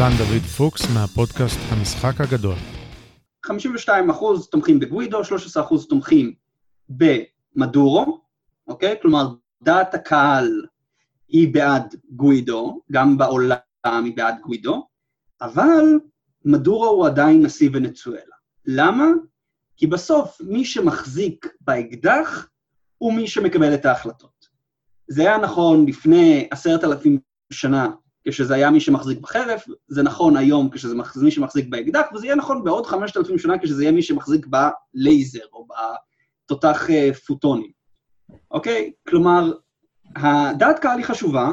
פרדסן דוד פוקס מהפודקאסט המשחק הגדול. 52% תומכים בגווידו, 13% תומכים במדורו, אוקיי? כלומר, דעת הקהל היא בעד גווידו, גם בעולם היא בעד גווידו, אבל מדורו הוא עדיין נשיא ונצואלה. למה? כי בסוף מי שמחזיק באקדח הוא מי שמקבל את ההחלטות. זה היה נכון לפני עשרת אלפים שנה, כשזה היה מי שמחזיק בחרב, זה נכון היום כשזה מי שמחזיק באקדח, וזה יהיה נכון בעוד חמשת אלפים שנה כשזה יהיה מי שמחזיק בלייזר או בתותח פוטונים, אוקיי? כלומר, הדעת קהל היא חשובה,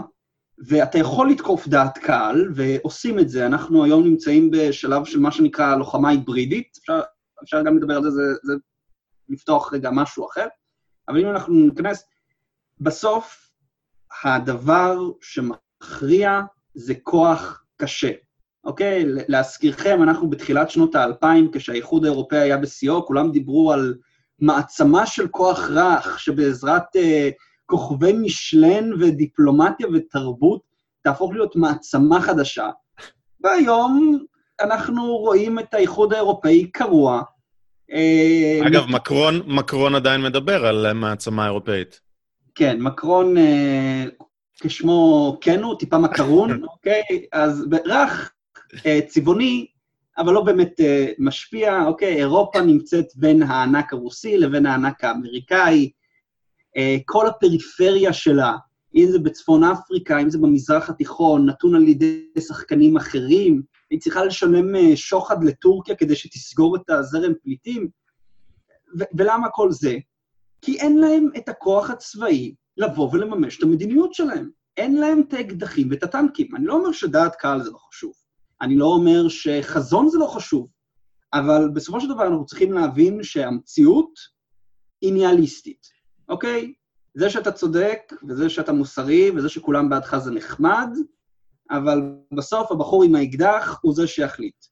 ואתה יכול לתקוף דעת קהל, ועושים את זה. אנחנו היום נמצאים בשלב של מה שנקרא לוחמה היברידית, אפשר, אפשר גם לדבר על זה, זה, זה לפתוח רגע משהו אחר, אבל אם אנחנו ניכנס, בסוף הדבר שמכריע זה כוח קשה. אוקיי? להזכירכם, אנחנו בתחילת שנות האלפיים, כשהאיחוד האירופאי היה בשיאו, כולם דיברו על מעצמה של כוח רך, שבעזרת אה, כוכבי משלן ודיפלומטיה ותרבות תהפוך להיות מעצמה חדשה. והיום אנחנו רואים את האיחוד האירופאי קרוע. אה, אגב, מת... מקרון, מקרון עדיין מדבר על מעצמה אירופאית. כן, מקרון, אה, כשמו כן הוא, טיפה מקרון, אוקיי? אז רך, אה, צבעוני, אבל לא באמת אה, משפיע, אוקיי? אירופה נמצאת בין הענק הרוסי לבין הענק האמריקאי, אה, כל הפריפריה שלה, אם זה בצפון אפריקה, אם זה במזרח התיכון, נתון על ידי שחקנים אחרים, היא צריכה לשלם שוחד לטורקיה כדי שתסגור את הזרם פליטים. ולמה כל זה? כי אין להם את הכוח הצבאי לבוא ולממש את המדיניות שלהם. אין להם את האקדחים ואת הטנקים. אני לא אומר שדעת קהל זה לא חשוב. אני לא אומר שחזון זה לא חשוב, אבל בסופו של דבר אנחנו צריכים להבין שהמציאות היא ניאליסטית, אוקיי? זה שאתה צודק, וזה שאתה מוסרי, וזה שכולם בעדך זה נחמד, אבל בסוף הבחור עם האקדח הוא זה שיחליט.